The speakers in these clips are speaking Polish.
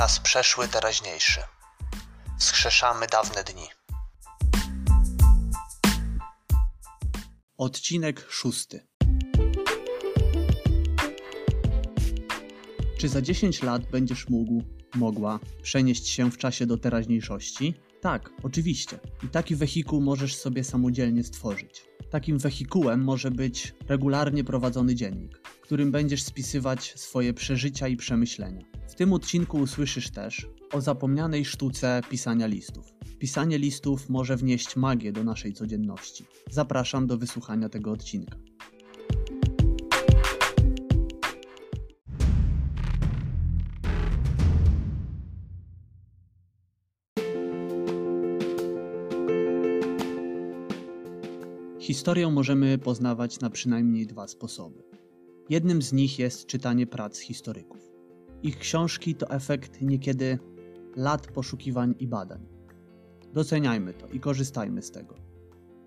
czas przeszły teraźniejszy. Wskrzeszamy dawne dni. Odcinek szósty. Czy za 10 lat będziesz mógł, mogła przenieść się w czasie do teraźniejszości? Tak, oczywiście. I taki wehikuł możesz sobie samodzielnie stworzyć. Takim wehikułem może być regularnie prowadzony dziennik, w którym będziesz spisywać swoje przeżycia i przemyślenia. W tym odcinku usłyszysz też o zapomnianej sztuce pisania listów. Pisanie listów może wnieść magię do naszej codzienności. Zapraszam do wysłuchania tego odcinka. Historię możemy poznawać na przynajmniej dwa sposoby. Jednym z nich jest czytanie prac historyków. Ich książki to efekt niekiedy lat poszukiwań i badań. Doceniajmy to i korzystajmy z tego.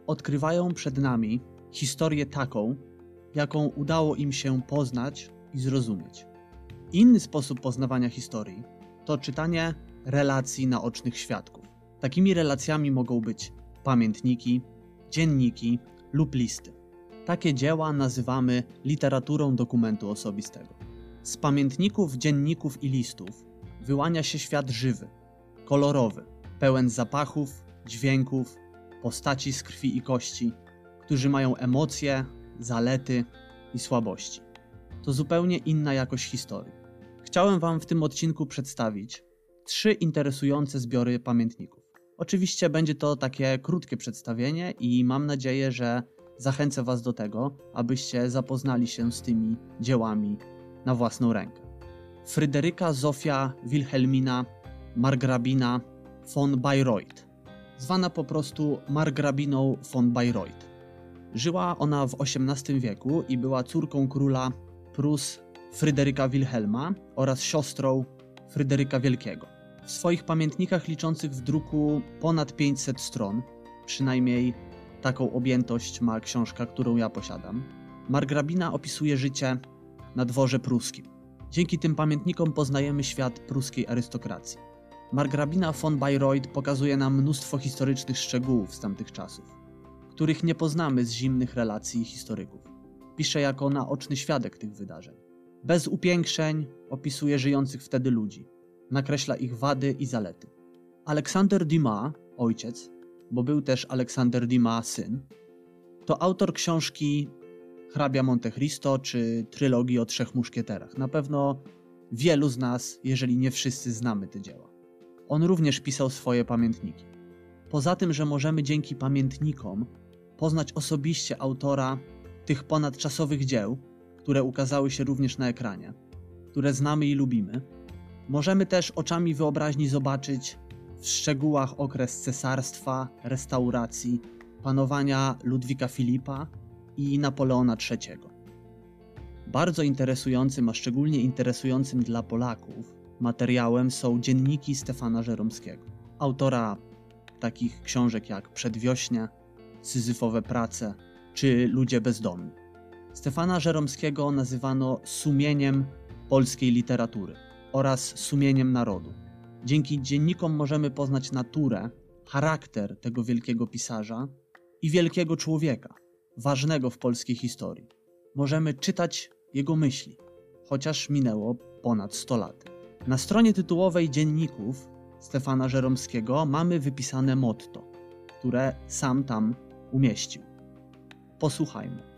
Odkrywają przed nami historię taką, jaką udało im się poznać i zrozumieć. Inny sposób poznawania historii to czytanie relacji naocznych świadków. Takimi relacjami mogą być pamiętniki, dzienniki lub listy. Takie dzieła nazywamy literaturą dokumentu osobistego. Z pamiętników, dzienników i listów wyłania się świat żywy, kolorowy, pełen zapachów, dźwięków, postaci z krwi i kości, którzy mają emocje, zalety i słabości. To zupełnie inna jakość historii. Chciałem Wam w tym odcinku przedstawić trzy interesujące zbiory pamiętników. Oczywiście będzie to takie krótkie przedstawienie i mam nadzieję, że zachęcę Was do tego, abyście zapoznali się z tymi dziełami na własną rękę. Fryderyka Zofia Wilhelmina Margrabina von Bayreuth, zwana po prostu Margrabiną von Bayreuth. Żyła ona w XVIII wieku i była córką króla Prus Fryderyka Wilhelma oraz siostrą Fryderyka Wielkiego. W swoich pamiętnikach liczących w druku ponad 500 stron, przynajmniej taką objętość ma książka, którą ja posiadam, Margrabina opisuje życie na dworze pruskim. Dzięki tym pamiętnikom poznajemy świat pruskiej arystokracji. Margrabina von Bayreuth pokazuje nam mnóstwo historycznych szczegółów z tamtych czasów, których nie poznamy z zimnych relacji historyków. Pisze jako naoczny świadek tych wydarzeń. Bez upiększeń opisuje żyjących wtedy ludzi, nakreśla ich wady i zalety. Aleksander Dumas, ojciec, bo był też Aleksander Dumas syn, to autor książki Hrabia Monte Cristo czy trylogii o Trzech Muszkieterach. Na pewno wielu z nas, jeżeli nie wszyscy, znamy te dzieła. On również pisał swoje pamiętniki. Poza tym, że możemy dzięki pamiętnikom poznać osobiście autora tych ponadczasowych dzieł, które ukazały się również na ekranie, które znamy i lubimy, możemy też oczami wyobraźni zobaczyć w szczegółach okres cesarstwa, restauracji, panowania Ludwika Filipa i Napoleona III. Bardzo interesującym, a szczególnie interesującym dla Polaków materiałem są dzienniki Stefana Żeromskiego, autora takich książek jak Przedwiośnie, Syzyfowe prace czy Ludzie bezdomni. Stefana Żeromskiego nazywano sumieniem polskiej literatury oraz sumieniem narodu. Dzięki dziennikom możemy poznać naturę, charakter tego wielkiego pisarza i wielkiego człowieka, ważnego w polskiej historii. Możemy czytać jego myśli, chociaż minęło ponad 100 lat. Na stronie tytułowej dzienników Stefana Żeromskiego mamy wypisane motto, które sam tam umieścił. Posłuchajmy.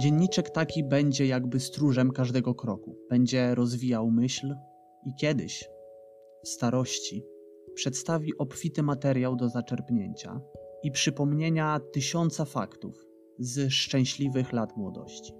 Dzienniczek taki będzie jakby stróżem każdego kroku. Będzie rozwijał myśl i kiedyś, w starości, przedstawi obfity materiał do zaczerpnięcia i przypomnienia tysiąca faktów z szczęśliwych lat młodości.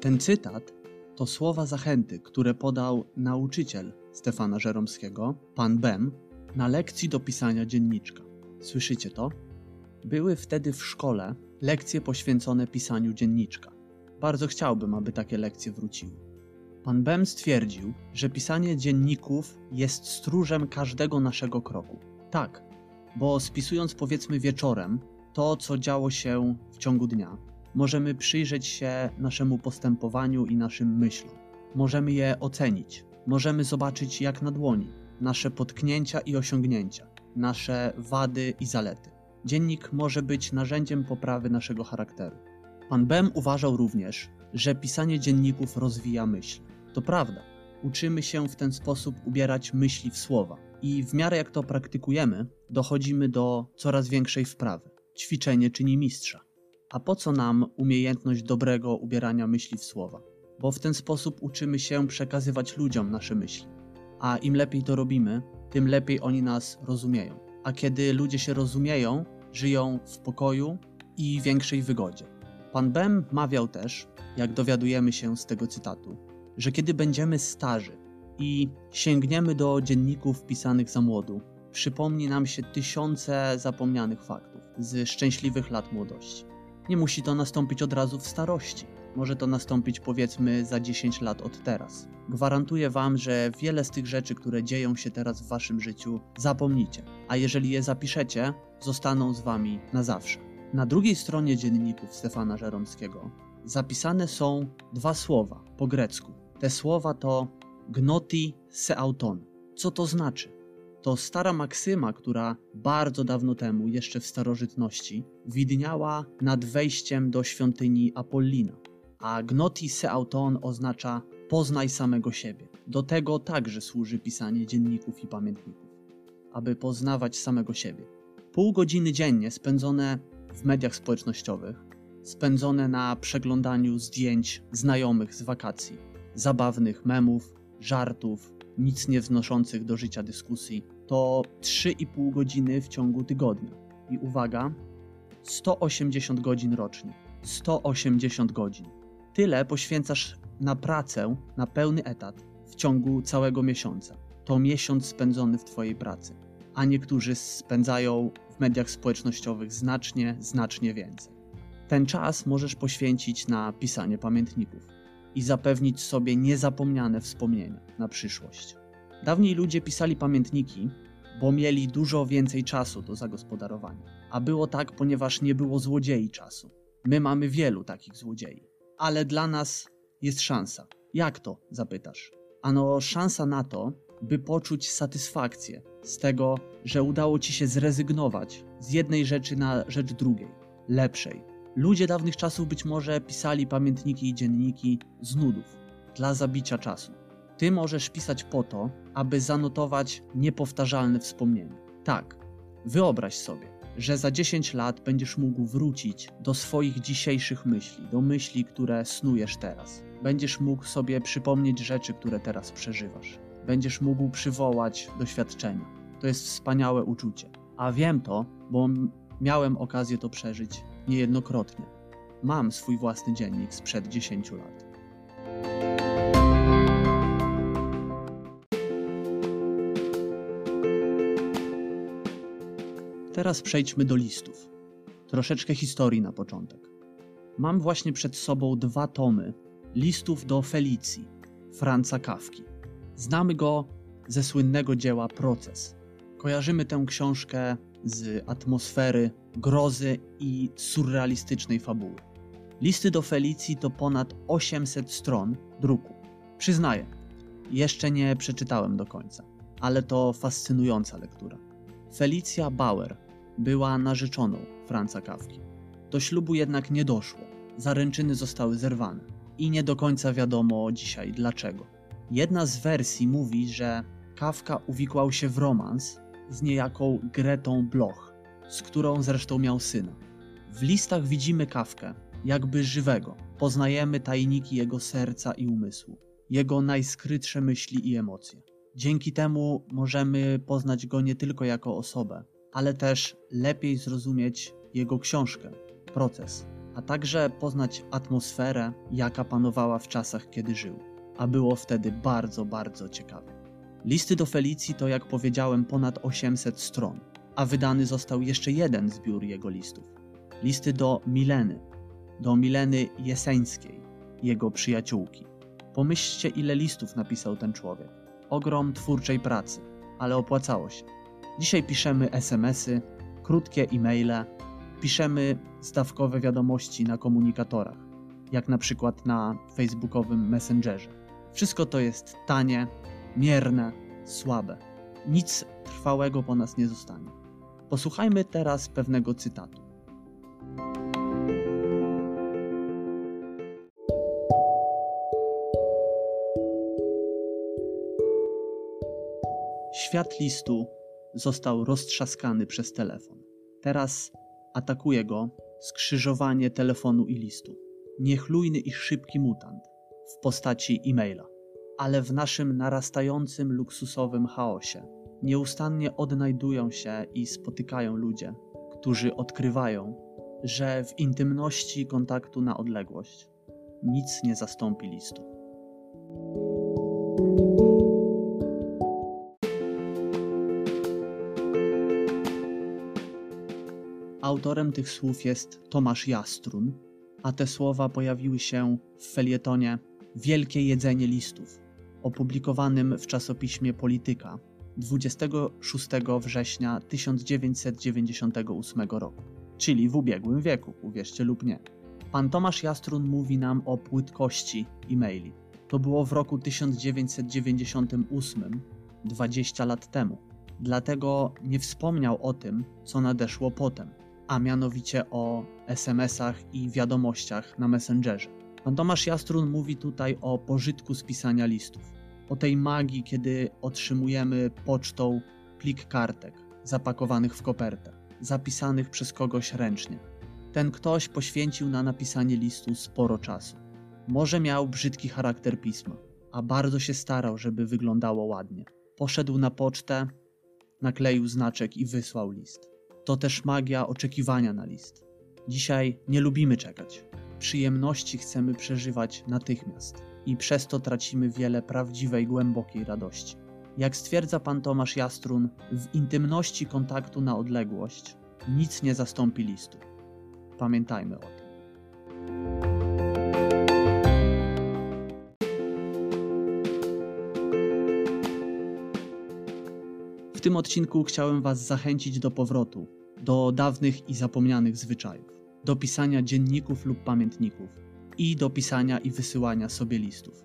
Ten cytat to słowa zachęty, które podał nauczyciel Stefana Żeromskiego, pan Bem, na lekcji do pisania dzienniczka. Słyszycie to? Były wtedy w szkole lekcje poświęcone pisaniu dzienniczka. Bardzo chciałbym, aby takie lekcje wróciły. Pan Bem stwierdził, że pisanie dzienników jest stróżem każdego naszego kroku. Tak, bo spisując powiedzmy wieczorem to, co działo się w ciągu dnia, możemy przyjrzeć się naszemu postępowaniu i naszym myślom. Możemy je ocenić, możemy zobaczyć jak na dłoni nasze potknięcia i osiągnięcia, nasze wady i zalety. Dziennik może być narzędziem poprawy naszego charakteru. Pan Bem uważał również, że pisanie dzienników rozwija myśl. To prawda, uczymy się w ten sposób ubierać myśli w słowa i w miarę jak to praktykujemy, dochodzimy do coraz większej wprawy. Ćwiczenie czyni mistrza. A po co nam umiejętność dobrego ubierania myśli w słowa? Bo w ten sposób uczymy się przekazywać ludziom nasze myśli. A im lepiej to robimy, tym lepiej oni nas rozumieją. A kiedy ludzie się rozumieją, żyją w pokoju i większej wygodzie. Pan Bem mawiał też, jak dowiadujemy się z tego cytatu, że kiedy będziemy starzy i sięgniemy do dzienników pisanych za młodu, przypomni nam się tysiące zapomnianych faktów z szczęśliwych lat młodości. Nie musi to nastąpić od razu w starości. Może to nastąpić powiedzmy za 10 lat od teraz. Gwarantuję Wam, że wiele z tych rzeczy, które dzieją się teraz w Waszym życiu, zapomnicie, a jeżeli je zapiszecie, zostaną z Wami na zawsze. Na drugiej stronie dzienników Stefana Żeromskiego zapisane są dwa słowa po grecku. Te słowa to gnoti seauton. Co to znaczy? To stara maksyma, która bardzo dawno temu, jeszcze w starożytności, widniała nad wejściem do świątyni Apollina. A gnoti seauton oznacza poznaj samego siebie. Do tego także służy pisanie dzienników i pamiętników, aby poznawać samego siebie. Pół godziny dziennie spędzone w mediach społecznościowych, spędzone na przeglądaniu zdjęć znajomych z wakacji, zabawnych memów, żartów, nic nie wznoszących do życia dyskusji, to 3,5 godziny w ciągu tygodnia. I uwaga, 180 godzin rocznie. 180 godzin. Tyle poświęcasz na pracę, na pełny etat w ciągu całego miesiąca. To miesiąc spędzony w Twojej pracy. A niektórzy spędzają w mediach społecznościowych znacznie, znacznie więcej. Ten czas możesz poświęcić na pisanie pamiętników i zapewnić sobie niezapomniane wspomnienia na przyszłość. Dawniej ludzie pisali pamiętniki, bo mieli dużo więcej czasu do zagospodarowania. A było tak, ponieważ nie było złodziei czasu. My mamy wielu takich złodziei. Ale dla nas jest szansa. Jak to? zapytasz. Ano, szansa na to, by poczuć satysfakcję z tego, że udało ci się zrezygnować z jednej rzeczy na rzecz drugiej, lepszej. Ludzie dawnych czasów być może pisali pamiętniki i dzienniki z nudów, dla zabicia czasu. Ty możesz pisać po to, aby zanotować niepowtarzalne wspomnienie. Tak, wyobraź sobie, że za 10 lat będziesz mógł wrócić do swoich dzisiejszych myśli, do myśli, które snujesz teraz. Będziesz mógł sobie przypomnieć rzeczy, które teraz przeżywasz. Będziesz mógł przywołać doświadczenia. To jest wspaniałe uczucie. A wiem to, bo miałem okazję to przeżyć niejednokrotnie. Mam swój własny dziennik sprzed 10 lat. Teraz przejdźmy do listów. Troszeczkę historii na początek. Mam właśnie przed sobą dwa tomy listów do Felicji, Franza Kawki. Znamy go ze słynnego dzieła Proces. Kojarzymy tę książkę z atmosfery, grozy i surrealistycznej fabuły. Listy do Felicji to ponad 800 stron druku. Przyznaję, jeszcze nie przeczytałem do końca, ale to fascynująca lektura. Felicja Bauer była narzeczoną Franca Kawki. Do ślubu jednak nie doszło. Zaręczyny zostały zerwane i nie do końca wiadomo dzisiaj dlaczego. Jedna z wersji mówi, że Kawka uwikłał się w romans z niejaką Gretą Bloch, z którą zresztą miał syna. W listach widzimy Kawkę, jakby żywego. Poznajemy tajniki jego serca i umysłu, jego najskrytsze myśli i emocje. Dzięki temu możemy poznać go nie tylko jako osobę, ale też lepiej zrozumieć jego książkę, proces, a także poznać atmosferę, jaka panowała w czasach, kiedy żył. A było wtedy bardzo, bardzo ciekawe. Listy do Felicji to, jak powiedziałem, ponad 800 stron, a wydany został jeszcze jeden zbiór jego listów. Listy do Mileny, do Mileny Jeseńskiej, jego przyjaciółki. Pomyślcie, ile listów napisał ten człowiek. Ogrom twórczej pracy, ale opłacało się. Dzisiaj piszemy SMS-y, krótkie e-maile, piszemy zdawkowe wiadomości na komunikatorach, jak na przykład na facebookowym Messengerze. Wszystko to jest tanie, mierne, słabe. Nic trwałego po nas nie zostanie. Posłuchajmy teraz pewnego cytatu. Świat listu został roztrzaskany przez telefon. Teraz atakuje go skrzyżowanie telefonu i listu. Niechlujny i szybki mutant w postaci e-maila. Ale w naszym narastającym luksusowym chaosie nieustannie odnajdują się i spotykają ludzie, którzy odkrywają, że w intymności kontaktu na odległość nic nie zastąpi listu. Autorem tych słów jest Tomasz Jastrun, a te słowa pojawiły się w felietonie Wielkie jedzenie listów, opublikowanym w czasopiśmie Polityka 26 września 1998 roku, czyli w ubiegłym wieku, uwierzcie lub nie. Pan Tomasz Jastrun mówi nam o płytkości e-maili. To było w roku 1998, 20 lat temu. Dlatego nie wspomniał o tym, co nadeszło potem a mianowicie o SMS-ach i wiadomościach na Messengerze. Pan Tomasz Jastrun mówi tutaj o pożytku z pisania listów, o tej magii, kiedy otrzymujemy pocztą plik kartek zapakowanych w kopertę, zapisanych przez kogoś ręcznie. Ten ktoś poświęcił na napisanie listu sporo czasu. Może miał brzydki charakter pisma, a bardzo się starał, żeby wyglądało ładnie. Poszedł na pocztę, nakleił znaczek i wysłał list. To też magia oczekiwania na list. Dzisiaj nie lubimy czekać. Przyjemności chcemy przeżywać natychmiast i przez to tracimy wiele prawdziwej, głębokiej radości. Jak stwierdza pan Tomasz Jastrun, w intymności kontaktu na odległość nic nie zastąpi listu. Pamiętajmy o tym. W tym odcinku chciałem Was zachęcić do powrotu, do dawnych i zapomnianych zwyczajów, do pisania dzienników lub pamiętników i do pisania i wysyłania sobie listów.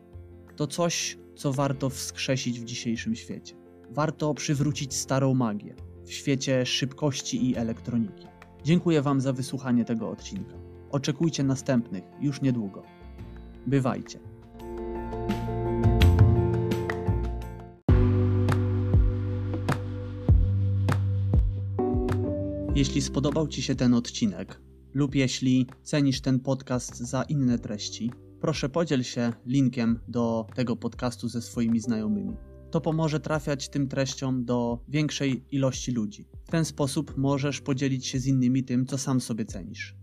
To coś, co warto wskrzesić w dzisiejszym świecie. Warto przywrócić starą magię w świecie szybkości i elektroniki. Dziękuję Wam za wysłuchanie tego odcinka. Oczekujcie następnych już niedługo. Bywajcie. Jeśli spodobał Ci się ten odcinek, lub jeśli cenisz ten podcast za inne treści, proszę podziel się linkiem do tego podcastu ze swoimi znajomymi. To pomoże trafiać tym treściom do większej ilości ludzi. W ten sposób możesz podzielić się z innymi tym, co sam sobie cenisz.